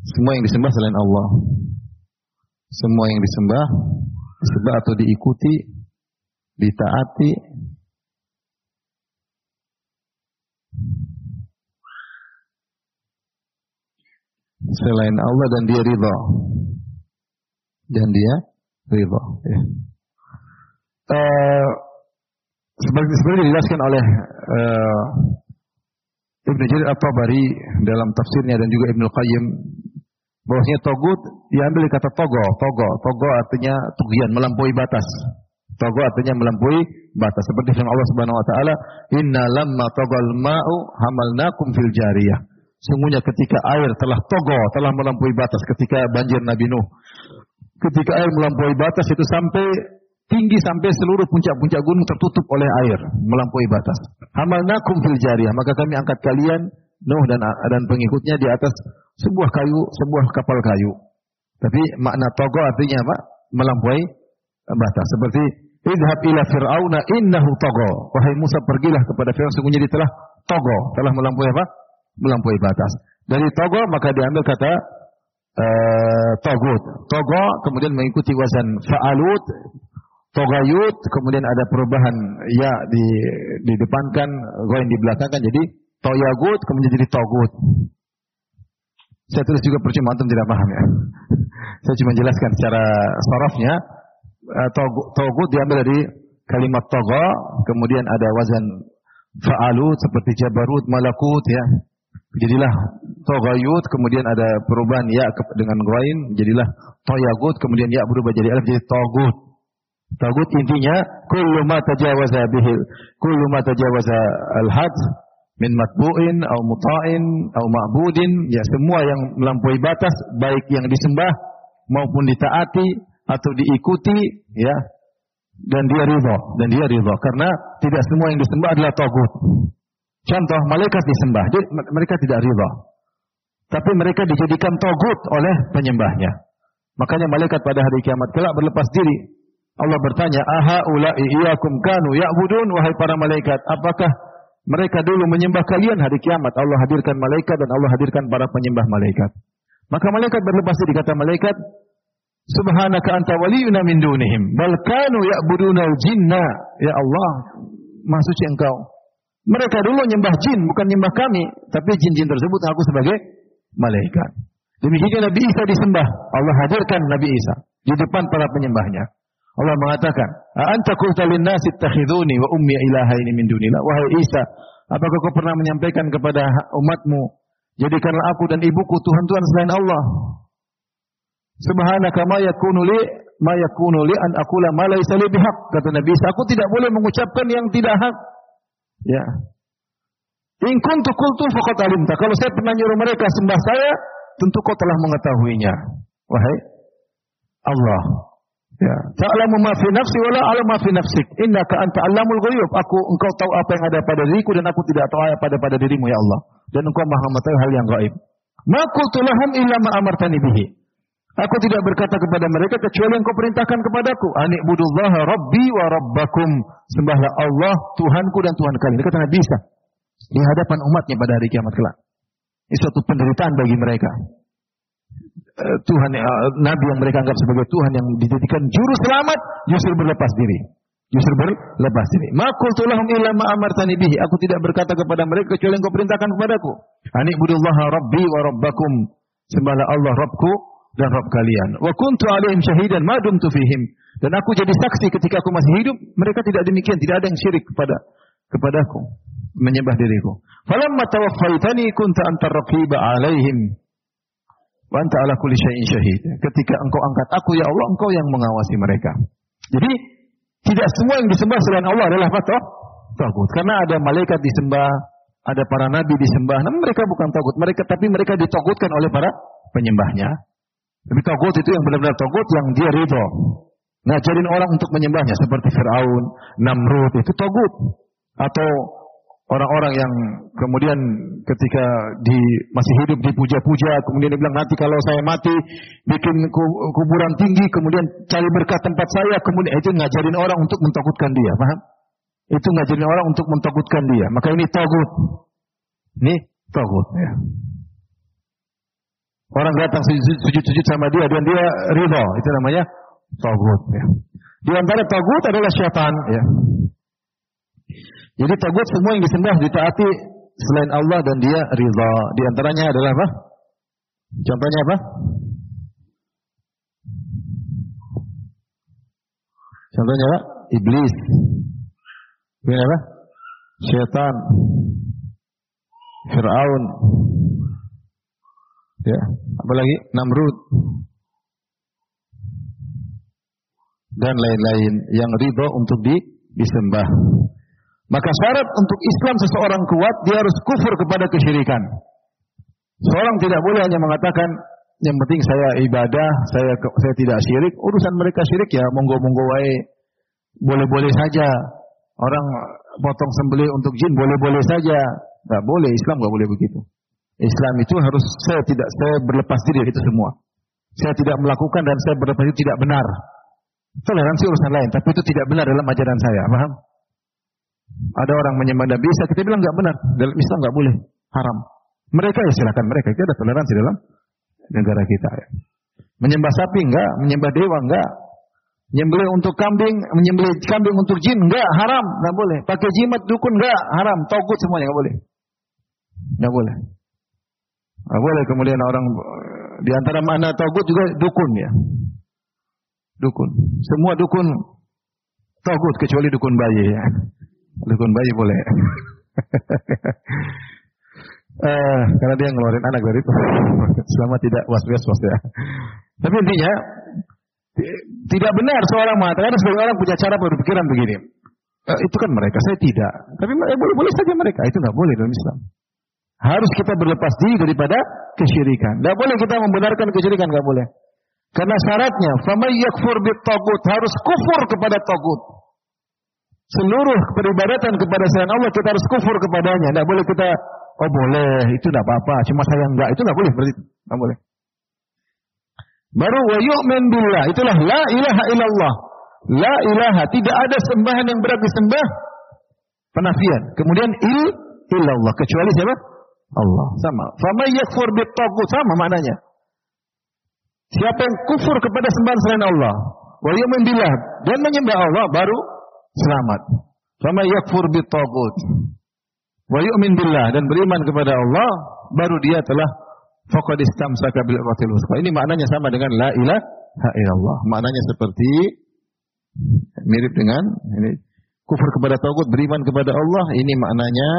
Semua yang disembah selain Allah. Semua yang disembah, disembah atau diikuti, ditaati, selain Allah dan dia ridha. Dan dia ridha. Ya. Uh, seperti, dijelaskan oleh uh, Ibnu Jarir At-Tabari dalam tafsirnya dan juga Ibnu Qayyim bahwasanya togut diambil kata togo, togo, togo artinya tugian melampaui batas. Togo artinya melampaui batas. Seperti firman Allah Subhanahu wa taala, "Inna lamma togal ma'u hamalnakum fil jariyah." Sungguhnya ketika air telah togo, telah melampaui batas ketika banjir Nabi Nuh. Ketika air melampaui batas itu sampai tinggi sampai seluruh puncak-puncak gunung tertutup oleh air, melampaui batas. Hamalnakum fil jariyah, maka kami angkat kalian Nuh dan dan pengikutnya di atas sebuah kayu, sebuah kapal kayu. Tapi makna togo artinya apa? Melampaui batas. Seperti idhab ila fir'auna innahu togo. Wahai Musa pergilah kepada Fir'aun sungguhnya dia telah togo, telah melampaui apa? Melampaui batas. Dari togo maka diambil kata uh, togut. Togo kemudian mengikuti wazan fa'alut, togayut, kemudian ada perubahan ya di di depan kan, goin di belakang kan jadi toyagut kemudian jadi togut. Saya tulis juga percuma antum tidak paham ya. [LAUGHS] Saya cuma jelaskan secara sorofnya. Eh, togut diambil dari kalimat togo, kemudian ada wazan fa'alut seperti jabarut, malakut ya. Jadilah togayut, kemudian ada perubahan ya dengan goin, jadilah toyagut, kemudian ya berubah jadi alif jadi togut. Togut intinya kullu ma tajawaza bihil, kullu ma tajawaza al-had min matbu'in atau muta'in atau ma'budin ya semua yang melampaui batas baik yang disembah maupun ditaati atau diikuti ya dan dia ridha dan dia ridha karena tidak semua yang disembah adalah tagut. Contoh malaikat disembah, jadi mereka tidak ridha. Tapi mereka dijadikan tagut oleh penyembahnya. Makanya malaikat pada hari kiamat kelak berlepas diri. Allah bertanya, "Aha ula'i iyyakum kanu ya'budun?" Wahai para malaikat, apakah mereka dulu menyembah kalian hari kiamat. Allah hadirkan malaikat dan Allah hadirkan para penyembah malaikat. Maka malaikat berlepas diri kata malaikat, Subhanaka anta waliyuna min dunihim. Bal kanu jinna. Ya Allah, suci engkau. Mereka dulu menyembah jin, bukan menyembah kami. Tapi jin-jin tersebut aku sebagai malaikat. Demikian Nabi Isa disembah. Allah hadirkan Nabi Isa di depan para penyembahnya. Allah mengatakan, "Anta qulta lin-nasi wa ummi ilahaini min dunillah." Wahai Isa, apakah kau pernah menyampaikan kepada umatmu, jadikanlah aku dan ibuku tuhan-tuhan selain Allah? Subhanaka ma yakunu li ma yakunu li an aqula ma laysa li bihaq. Kata Nabi Isa, aku tidak boleh mengucapkan yang tidak hak. Ya. In kuntu qultu faqad alimta. Kalau saya pernah nyuruh mereka sembah saya, tentu kau telah mengetahuinya. Wahai Allah, Ya, ta'lamu ma fi nafsi wa la a'lamu ma fi nafsik. Innaka anta 'allamul ghuyub. Aku engkau tahu apa yang ada pada diriku dan aku tidak tahu apa pada pada dirimu ya Allah. Dan engkau Maha mengetahui hal yang gaib. Ma qultu lahum illa ma bihi. Aku tidak berkata kepada mereka kecuali yang kau perintahkan kepadaku. Anik budullah rabbi wa rabbakum. Sembahlah Allah, Tuhanku dan Tuhan kalian. Ini kata Nabi Isa. Di hadapan umatnya pada hari kiamat kelak. Ini suatu penderitaan bagi mereka. Eh, Tuhan uh, Nabi yang mereka anggap sebagai Tuhan yang dijadikan juru selamat justru berlepas diri. Justru berlepas diri. Makul tulahum illa ma amartani bihi. Aku tidak berkata kepada mereka kecuali yang kau perintahkan kepadaku. Ani budullah rabbi wa rabbakum. Sembahlah Allah Rabbku dan Rabb kalian. Wa kuntu alaihim syahidan ma dumtu fihim. Dan aku jadi saksi ketika aku masih hidup, mereka tidak demikian, tidak ada yang syirik kepada kepadaku, menyembah diriku. Falamma tawaffaitani kunta antar raqiba alaihim. Wa anta ala kulli syai'in syahid. Ketika engkau angkat aku ya Allah, engkau yang mengawasi mereka. Jadi tidak semua yang disembah selain Allah adalah apa? Tagut. Karena ada malaikat disembah, ada para nabi disembah. Namun mereka bukan tagut. Mereka tapi mereka ditogutkan oleh para penyembahnya. Tapi tagut itu yang benar-benar tagut yang dia ridho. Ngajarin orang untuk menyembahnya seperti Firaun, Namrud itu tagut. Atau orang-orang yang kemudian ketika di masih hidup dipuja-puja, kemudian dia bilang nanti kalau saya mati bikin kuburan tinggi, kemudian cari berkat tempat saya, kemudian itu ngajarin orang untuk mentakutkan dia, paham? Itu ngajarin orang untuk mentakutkan dia. Maka ini tagut. Ini tagut ya. Orang datang sujud-sujud sama dia dan dia ridho, itu namanya tagut ya. Di antara tagut adalah syaitan ya. Jadi tagut semua yang disembah ditaati selain Allah dan dia ridha. Di antaranya adalah apa? Contohnya apa? Contohnya apa? Iblis. Ini apa? Syaitan. Fir'aun. Ya, apalagi Namrud. Dan lain-lain yang ridho untuk di, disembah. Maka syarat untuk Islam seseorang kuat, dia harus kufur kepada kesyirikan. Seorang tidak boleh hanya mengatakan, yang penting saya ibadah, saya saya tidak syirik. Urusan mereka syirik ya monggo-monggo wae. Boleh-boleh saja. Orang potong sembelih untuk jin boleh-boleh saja. Enggak boleh, Islam enggak boleh begitu. Islam itu harus saya tidak saya berlepas diri dari itu semua. Saya tidak melakukan dan saya berlepas diri tidak benar. Toleransi urusan lain, tapi itu tidak benar dalam ajaran saya, paham? Ada orang menyembah Nabi Isa, kita bilang enggak benar. Dalam Islam enggak boleh, haram. Mereka ya silakan mereka, itu ada toleransi dalam negara kita. Ya. Menyembah sapi enggak, menyembah dewa enggak, Menyembelih untuk kambing, menyembelih kambing untuk jin enggak haram, enggak boleh. Pakai jimat dukun enggak haram, togut semuanya enggak boleh. Enggak boleh. Enggak boleh kemudian orang di antara mana togut juga dukun ya. Dukun. Semua dukun togut kecuali dukun bayi ya. Dukun bayi boleh. uh, [LAUGHS] karena dia ngeluarin anak dari itu. [LAUGHS] Selama tidak was-was ya. Tapi intinya tidak benar seorang mengatakan sebagai orang punya cara berpikiran begini. E, itu kan mereka, saya tidak. Tapi eh, boleh boleh saja mereka, itu nggak boleh dalam Islam. Harus kita berlepas diri daripada kesyirikan. Tidak boleh kita membenarkan kesyirikan, nggak boleh. Karena syaratnya, famay yakfur bit tagut harus kufur kepada tagut. Seluruh peribadatan kepada selain Allah kita harus kufur kepadanya. Tidak boleh kita, oh boleh, itu tidak apa-apa. Cuma saya enggak, itu nggak boleh berarti, nggak boleh. Baru wa yu'min billah. Itulah la ilaha illallah. La ilaha. Tidak ada sembahan yang berat disembah. Penafian. Kemudian il illallah. Kecuali siapa? Allah. Sama. Fama yakfur bittagut. Sama maknanya. Siapa yang kufur kepada sembahan selain Allah. Wa yu'min billah. Dan menyembah Allah. Baru selamat. Fama yakfur bittagut. Wa yu'min billah. Dan beriman kepada Allah. Baru dia telah faqad istamsaka bil urwatil. Ini maknanya sama dengan la ilaha illallah. Maknanya seperti mirip dengan ini kufur kepada tagut, beriman kepada Allah, ini maknanya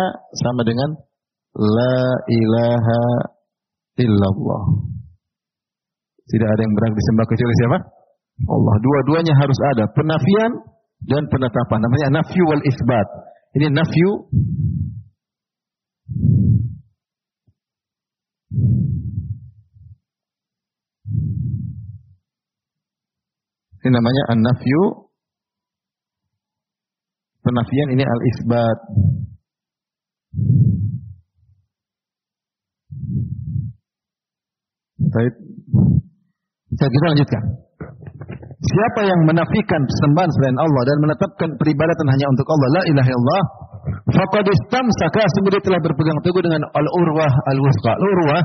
sama dengan la ilaha illallah. Tidak ada yang berhak disembah kecuali siapa? Allah. Dua-duanya harus ada, penafian dan penetapan. Namanya nafyu wal isbat. Ini nafyu Ini namanya an-nafyu. Penafian ini al-isbat. Baik. Bisa kita lanjutkan. Siapa yang menafikan sembahan selain Allah dan menetapkan peribadatan hanya untuk Allah, la ilaha illallah, faqad istamsaka sungguh telah berpegang teguh dengan al-urwah al-wusqa. Al-urwah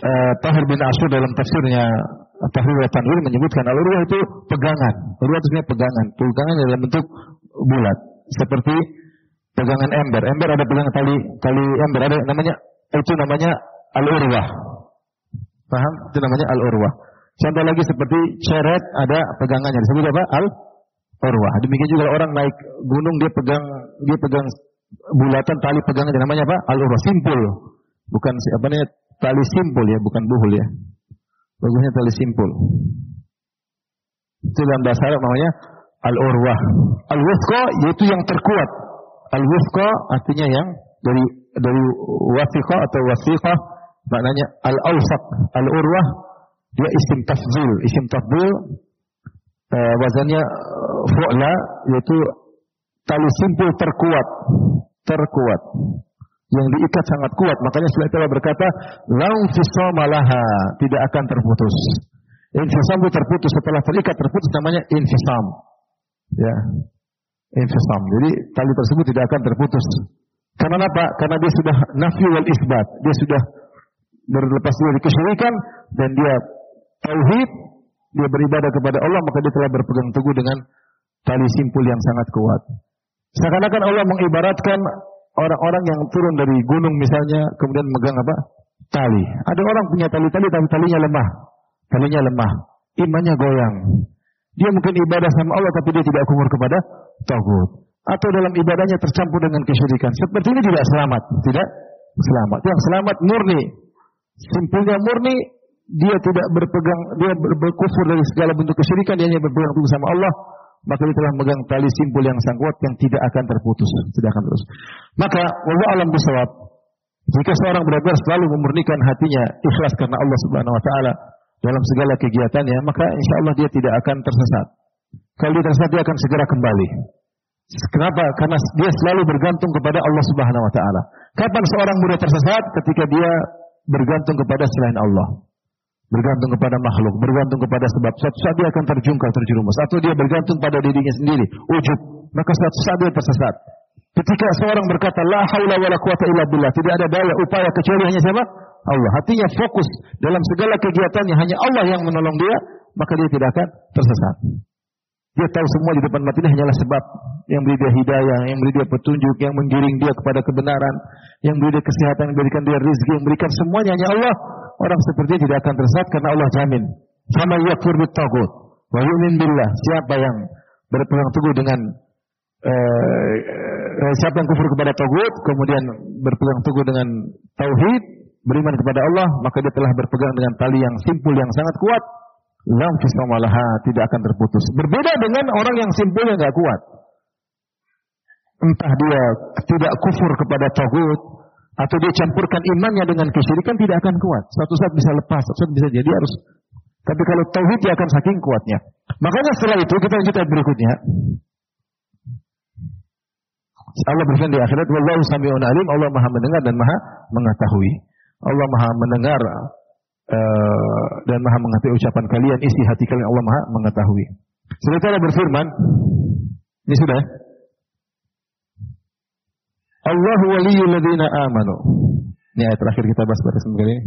uh, Tahir bin Ashur dalam tafsirnya Tahrir wa Tanwir menyebutkan al-urwah itu pegangan. Urwah itu pegangan. Pegangan dalam bentuk bulat. Seperti pegangan ember. Ember ada pegangan tali tali ember ada namanya itu namanya al-urwah. Paham? Itu namanya al-urwah. Contoh lagi seperti ceret ada pegangannya. Disebut apa? Al-urwah. Demikian juga orang naik gunung dia pegang dia pegang bulatan tali pegangannya namanya apa? Al-urwah. Simpul. Bukan apa namanya tali simpul ya, bukan buhul ya. Bagusnya tali simpul. Itu dalam bahasa Arab namanya al-urwah. Al-wuthqa yaitu yang terkuat. Al-wuthqa artinya yang dari dari wathiqa atau wathiqa maknanya al-awsaq. Al-urwah dia isim tafdil. Isim tafdil uh, wazannya uh, fu'la yaitu tali simpul terkuat. Terkuat yang diikat sangat kuat. Makanya setelah itu berkata, "Lau fisamalaha," tidak akan terputus. Infisam itu terputus setelah terikat terputus namanya infisam. Ya. Infisam. Jadi tali tersebut tidak akan terputus. Karena apa? Karena dia sudah nafi isbat. Dia sudah berlepas dari kesyirikan dan dia tauhid, dia beribadah kepada Allah, maka dia telah berpegang teguh dengan tali simpul yang sangat kuat. Seakan-akan Allah mengibaratkan orang-orang yang turun dari gunung misalnya kemudian megang apa? tali. Ada orang punya tali-tali tapi talinya lemah. Talinya lemah. Imannya goyang. Dia mungkin ibadah sama Allah tapi dia tidak kumur kepada Tagut. Atau dalam ibadahnya tercampur dengan kesyirikan. Seperti ini tidak selamat. Tidak selamat. Yang selamat murni. Simpulnya murni. Dia tidak berpegang, dia berkufur dari segala bentuk kesyirikan. Dia hanya berpegang teguh sama Allah. Maka dia telah memegang tali simpul yang sangat kuat yang tidak akan terputus. Tidak akan terus. Maka, Allah alam bisawab. Jika seorang benar-benar selalu memurnikan hatinya ikhlas karena Allah Subhanahu wa taala dalam segala kegiatannya, maka insya Allah dia tidak akan tersesat. Kalau dia tersesat, dia akan segera kembali. Kenapa? Karena dia selalu bergantung kepada Allah Subhanahu wa taala. Kapan seorang mudah tersesat? Ketika dia bergantung kepada selain Allah. Bergantung kepada makhluk, bergantung kepada sebab. Suatu saat dia akan terjungkal, terjerumus. Atau dia bergantung pada dirinya sendiri, ujub. Maka suatu saat dia tersesat. Ketika seorang berkata, La haula wa la quwata illa billah. Tidak ada daya, upaya, kecuali hanya siapa? Allah. Hatinya fokus dalam segala kegiatannya. Hanya Allah yang menolong dia. Maka dia tidak akan tersesat. Dia tahu semua di depan mati ini hanyalah sebab yang beri dia hidayah, yang beri dia petunjuk, yang menggiring dia kepada kebenaran, yang beri dia kesehatan, yang berikan dia rezeki, yang berikan semuanya hanya Allah. Orang seperti ini tidak akan tersesat karena Allah jamin. Sama yakfur bitagut. Wa yu'min billah. Siapa yang berpegang teguh dengan uh, siapa yang kufur kepada tagut, kemudian berpegang teguh dengan tauhid, beriman kepada Allah, maka dia telah berpegang dengan tali yang simpul yang sangat kuat tidak akan terputus. Berbeda dengan orang yang simpulnya nggak kuat. Entah dia tidak kufur kepada tagut atau dia campurkan imannya dengan kesyirikan tidak akan kuat. Suatu saat bisa lepas, suatu saat bisa jadi harus. Tapi kalau tauhid dia akan saking kuatnya. Makanya setelah itu kita lanjut ayat berikutnya. Allah berfirman di akhirat, "Wallahu sami'un alim." Allah Maha mendengar dan Maha mengetahui. Allah Maha mendengar uh, dan maha mengetahui ucapan kalian, isi hati kalian Allah maha mengetahui. Setelah berfirman, ini sudah. Allah waliyul ladina amanu. Ini ayat terakhir kita bahas pada kali ini.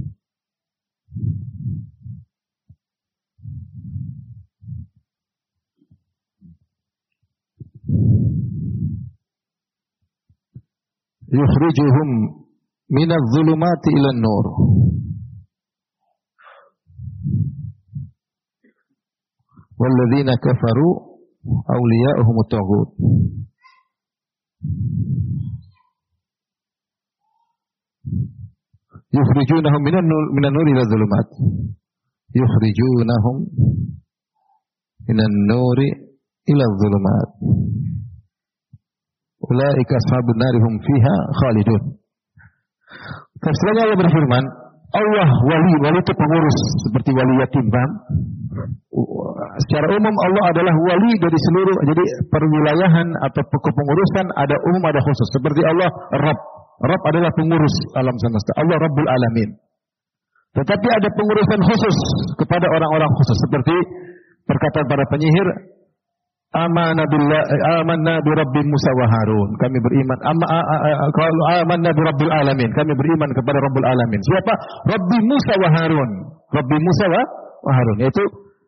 Yukhrijuhum minadh dhulumati ila nur walladzina kafaru awliya'uhum at-taghut yukhrijunahum minan nur minan nur ila dhulumat yukhrijunahum minan nuri ila dhulumat ulaika ashabun narihum fiha khalidun Tafsirnya Allah berfirman Allah wali, wali itu pengurus seperti wali yatim, paham? Secara umum Allah adalah wali dari seluruh jadi perwilayahan atau kepengurusan ada umum ada khusus. Seperti Allah Rabb. Rabb adalah pengurus alam semesta. Allah Rabbul Alamin. Tetapi ada pengurusan khusus kepada orang-orang khusus seperti perkataan para penyihir Amanna billah amanna bi rabbi Musa wa Harun. Kami beriman kalau amanna bi rabbil alamin. Kami beriman kepada Rabbul alamin. Siapa? Rabbi Musa wa Harun. Rabbi Musa wa Harun. Yaitu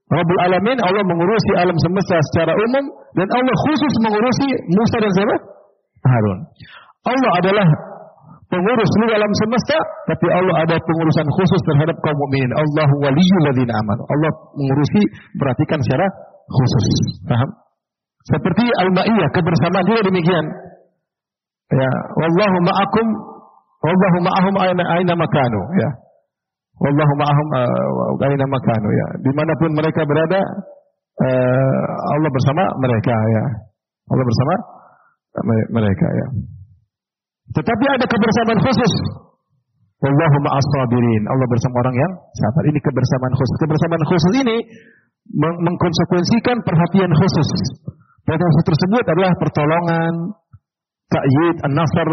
Rabbul alamin Allah mengurusi alam semesta secara umum dan Allah khusus mengurusi Musa dan siapa? Harun. Allah adalah pengurus seluruh alam semesta, tapi Allah ada pengurusan khusus terhadap kaum mukminin. Allahu waliyul ladzina amanu. Allah mengurusi perhatikan secara khusus. Paham? Seperti al-ma'iyah, kebersamaan juga demikian. Ya, wallahu ma'akum wallahu ma'ahum aina aina makanu, ya. Wallahu ma'ahum uh, aina makanu, ya. Di mana pun mereka berada, uh, Allah bersama mereka, ya. Allah bersama mereka, ya. Tetapi ada kebersamaan khusus. Wallahu ma'as sabirin. Allah bersama orang yang sabar. Ini kebersamaan khusus. Kebersamaan khusus ini mengkonsekuensikan perhatian khusus. Perhatian khusus tersebut adalah pertolongan, ta'yid, an-nasr.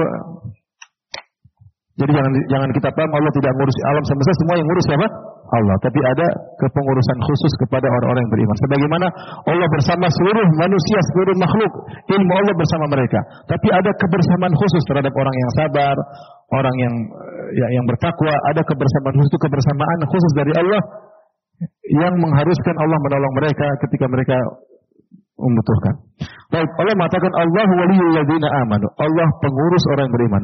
Jadi jangan jangan kita paham Allah tidak ngurus alam semesta semua yang ngurus siapa? Allah. Tapi ada kepengurusan khusus kepada orang-orang yang beriman. Sebagaimana Allah bersama seluruh manusia, seluruh makhluk, ilmu Allah bersama mereka. Tapi ada kebersamaan khusus terhadap orang yang sabar, orang yang ya, yang bertakwa. Ada kebersamaan khusus itu kebersamaan khusus dari Allah yang mengharuskan Allah menolong mereka ketika mereka membutuhkan. Baik, Allah mengatakan Allah waliyul ladzina amanu. Allah pengurus orang yang beriman.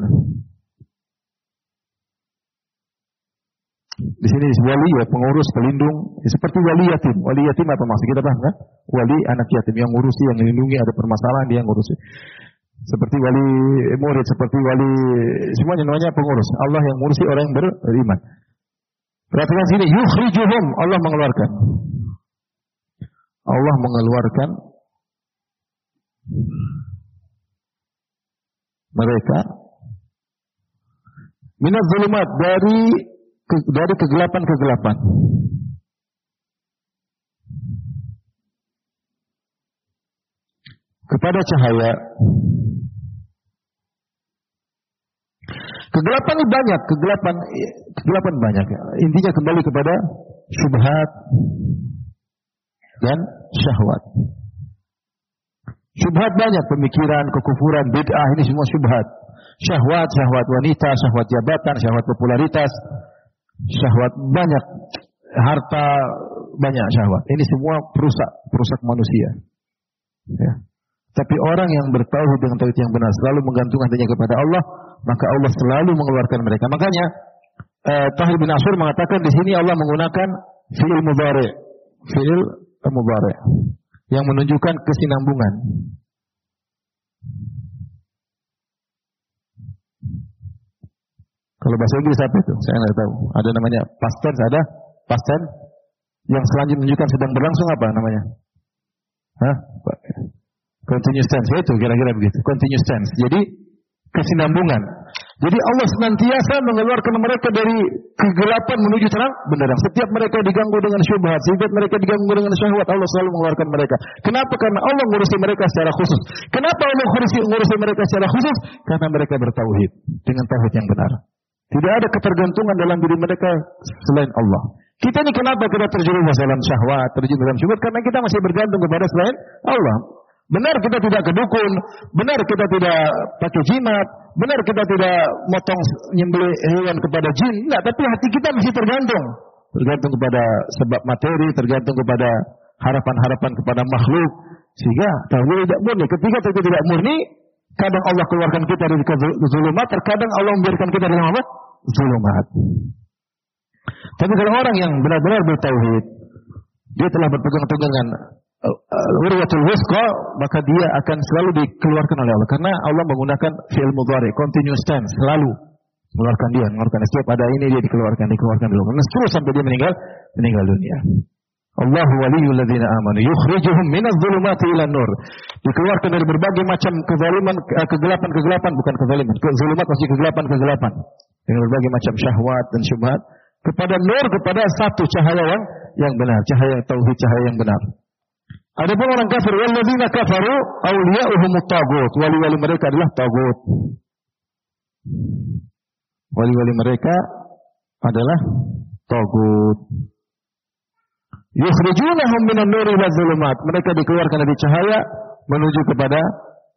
Di sini wali ya pengurus, pelindung, ya, seperti wali yatim. Wali yatim apa maksud kita paham kan? Wali anak yatim yang ngurusi, yang melindungi, ada permasalahan dia ngurusi. Seperti wali murid, seperti wali semuanya namanya pengurus. Allah yang ngurusi orang yang beriman. Perhatikan sini, yukhrijuhum, Allah mengeluarkan. Allah mengeluarkan mereka minat zulumat dari dari kegelapan-kegelapan. Kepada cahaya. Kegelapan banyak, kegelapan kegelapan banyak. Intinya kembali kepada syubhat dan syahwat. Syubhat banyak, pemikiran, kekufuran, bid'ah, ini semua syubhat. Syahwat, syahwat wanita, syahwat jabatan, syahwat popularitas, syahwat banyak, harta banyak syahwat. Ini semua perusak, perusak manusia. Ya. Tapi orang yang bertauhid dengan tauhid yang benar selalu menggantungkan hatinya kepada Allah, maka Allah selalu mengeluarkan mereka. Makanya eh, Tahir bin Asur mengatakan di sini Allah menggunakan fi'il mudhari, fi'il mudhari yang menunjukkan kesinambungan. Kalau bahasa Inggris apa itu? Saya nggak tahu. Ada namanya past ada past yang selanjutnya menunjukkan sedang berlangsung apa namanya? Hah? Continuous tense itu kira-kira begitu. Continuous tense. Jadi kesinambungan. Jadi Allah senantiasa mengeluarkan mereka dari kegelapan menuju terang benderang. Setiap mereka diganggu dengan syubhat, setiap mereka diganggu dengan syahwat, Allah selalu mengeluarkan mereka. Kenapa? Karena Allah ngurusi mereka secara khusus. Kenapa Allah ngurusi, ngurusi mereka secara khusus? Karena mereka bertauhid dengan tauhid yang benar. Tidak ada ketergantungan dalam diri mereka selain Allah. Kita ini kenapa kita terjerumus dalam syahwat, terjerumus dalam syubhat? Karena kita masih bergantung kepada selain Allah. Benar kita tidak kedukun, benar kita tidak pakai jimat, benar kita tidak motong nyembelih hewan kepada jin, enggak, tapi hati kita masih tergantung. Tergantung kepada sebab materi, tergantung kepada harapan-harapan kepada makhluk. Sehingga tauhid tidak murni. Ketika itu tidak murni, kadang Allah keluarkan kita dari kezulumat, terkadang Allah membiarkan kita dalam apa? Zulumat. Tapi kalau orang yang benar-benar bertauhid, dia telah berpegang teguh dengan urwatul wusqa maka dia akan selalu dikeluarkan oleh Allah karena Allah menggunakan fi'il mudhari continuous tense selalu mengeluarkan dia mengeluarkan setiap ada ini dia dikeluarkan dikeluarkan dulu karena terus sampai dia meninggal meninggal dunia Allah waliyul ladzina amanu yukhrijuhum minadh dhulumati ila nur dikeluarkan dari berbagai macam kezaliman eh, kegelapan-kegelapan bukan kezaliman kezulumat masih kegelapan-kegelapan dengan berbagai macam syahwat dan syubhat kepada nur kepada satu cahaya yang yang benar cahaya tauhid cahaya yang benar Adapun orang kafir, walladzina kafaru awliya'uhum tagut. Wali-wali mereka adalah tagut. Wali-wali mereka adalah tagut. Yukhrijunahum minan nuri wa zulumat. Mereka dikeluarkan dari cahaya menuju kepada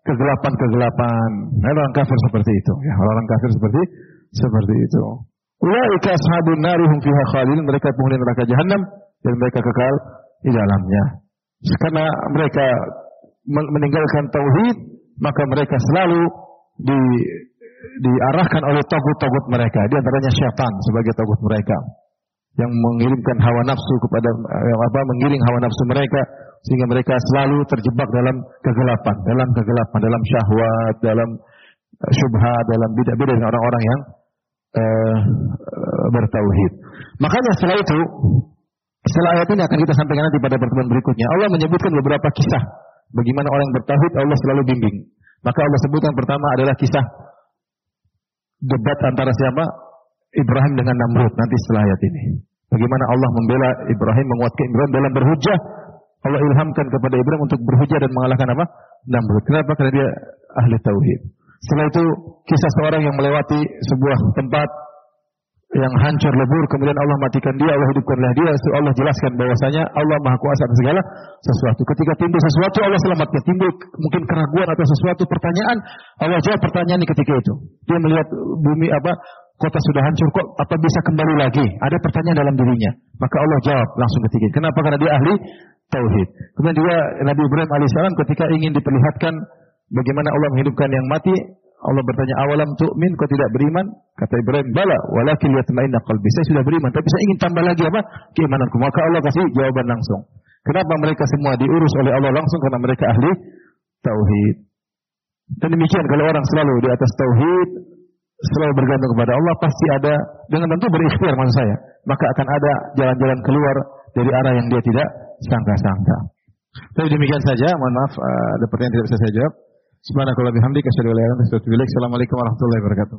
kegelapan-kegelapan. Orang kafir seperti itu. Ya, orang kafir seperti seperti itu. Ulaika ashabun narihum fiha khalidun. Mereka penghuni neraka jahanam dan mereka kekal di dalamnya. Karena mereka meninggalkan tauhid, maka mereka selalu di, diarahkan oleh togut-togut mereka. Di antaranya syaitan sebagai togut mereka yang mengirimkan hawa nafsu kepada yang apa mengiring hawa nafsu mereka sehingga mereka selalu terjebak dalam kegelapan, dalam kegelapan, dalam syahwat, dalam eh, syubhat, dalam beda-beda dengan orang-orang yang uh, bertauhid. Makanya setelah itu setelah ayat ini akan kita sampaikan nanti pada pertemuan berikutnya. Allah menyebutkan beberapa kisah bagaimana orang bertauhid Allah selalu bimbing. Maka Allah sebutkan pertama adalah kisah debat antara siapa? Ibrahim dengan Namrud nanti setelah ayat ini. Bagaimana Allah membela Ibrahim menguatkan Ibrahim dalam berhujah. Allah ilhamkan kepada Ibrahim untuk berhujah dan mengalahkan apa? Namrud. Kenapa? Karena dia ahli tauhid. Setelah itu kisah seorang yang melewati sebuah tempat yang hancur lebur kemudian Allah matikan dia Allah hidupkanlah dia Allah jelaskan bahwasanya Allah maha kuasa atas segala sesuatu ketika timbul sesuatu Allah selamatkan timbul mungkin keraguan atau sesuatu pertanyaan Allah jawab pertanyaan ketika itu dia melihat bumi apa kota sudah hancur kok apa bisa kembali lagi ada pertanyaan dalam dirinya maka Allah jawab langsung ketika kenapa karena dia ahli tauhid kemudian juga Nabi Ibrahim alaihissalam ketika ingin diperlihatkan bagaimana Allah menghidupkan yang mati Allah bertanya, "Awalam tu'min? Kau tidak beriman?" Kata Ibrahim, "Bala, walakin liyatma'inna qalbi." Saya sudah beriman, tapi saya ingin tambah lagi apa? Keimananku. Maka Allah kasih jawaban langsung. Kenapa mereka semua diurus oleh Allah langsung? Karena mereka ahli tauhid. Dan demikian kalau orang selalu di atas tauhid, selalu bergantung kepada Allah, pasti ada dengan tentu berikhtiar maksud saya. Maka akan ada jalan-jalan keluar dari arah yang dia tidak sangka-sangka. Tapi demikian saja, mohon maaf uh, ada pertanyaan tidak bisa saya jawab. Subhanakallah bihamdika asyhadu an la ilaha illa anta astaghfiruka wa atubu ilaik. Assalamualaikum warahmatullahi wabarakatuh.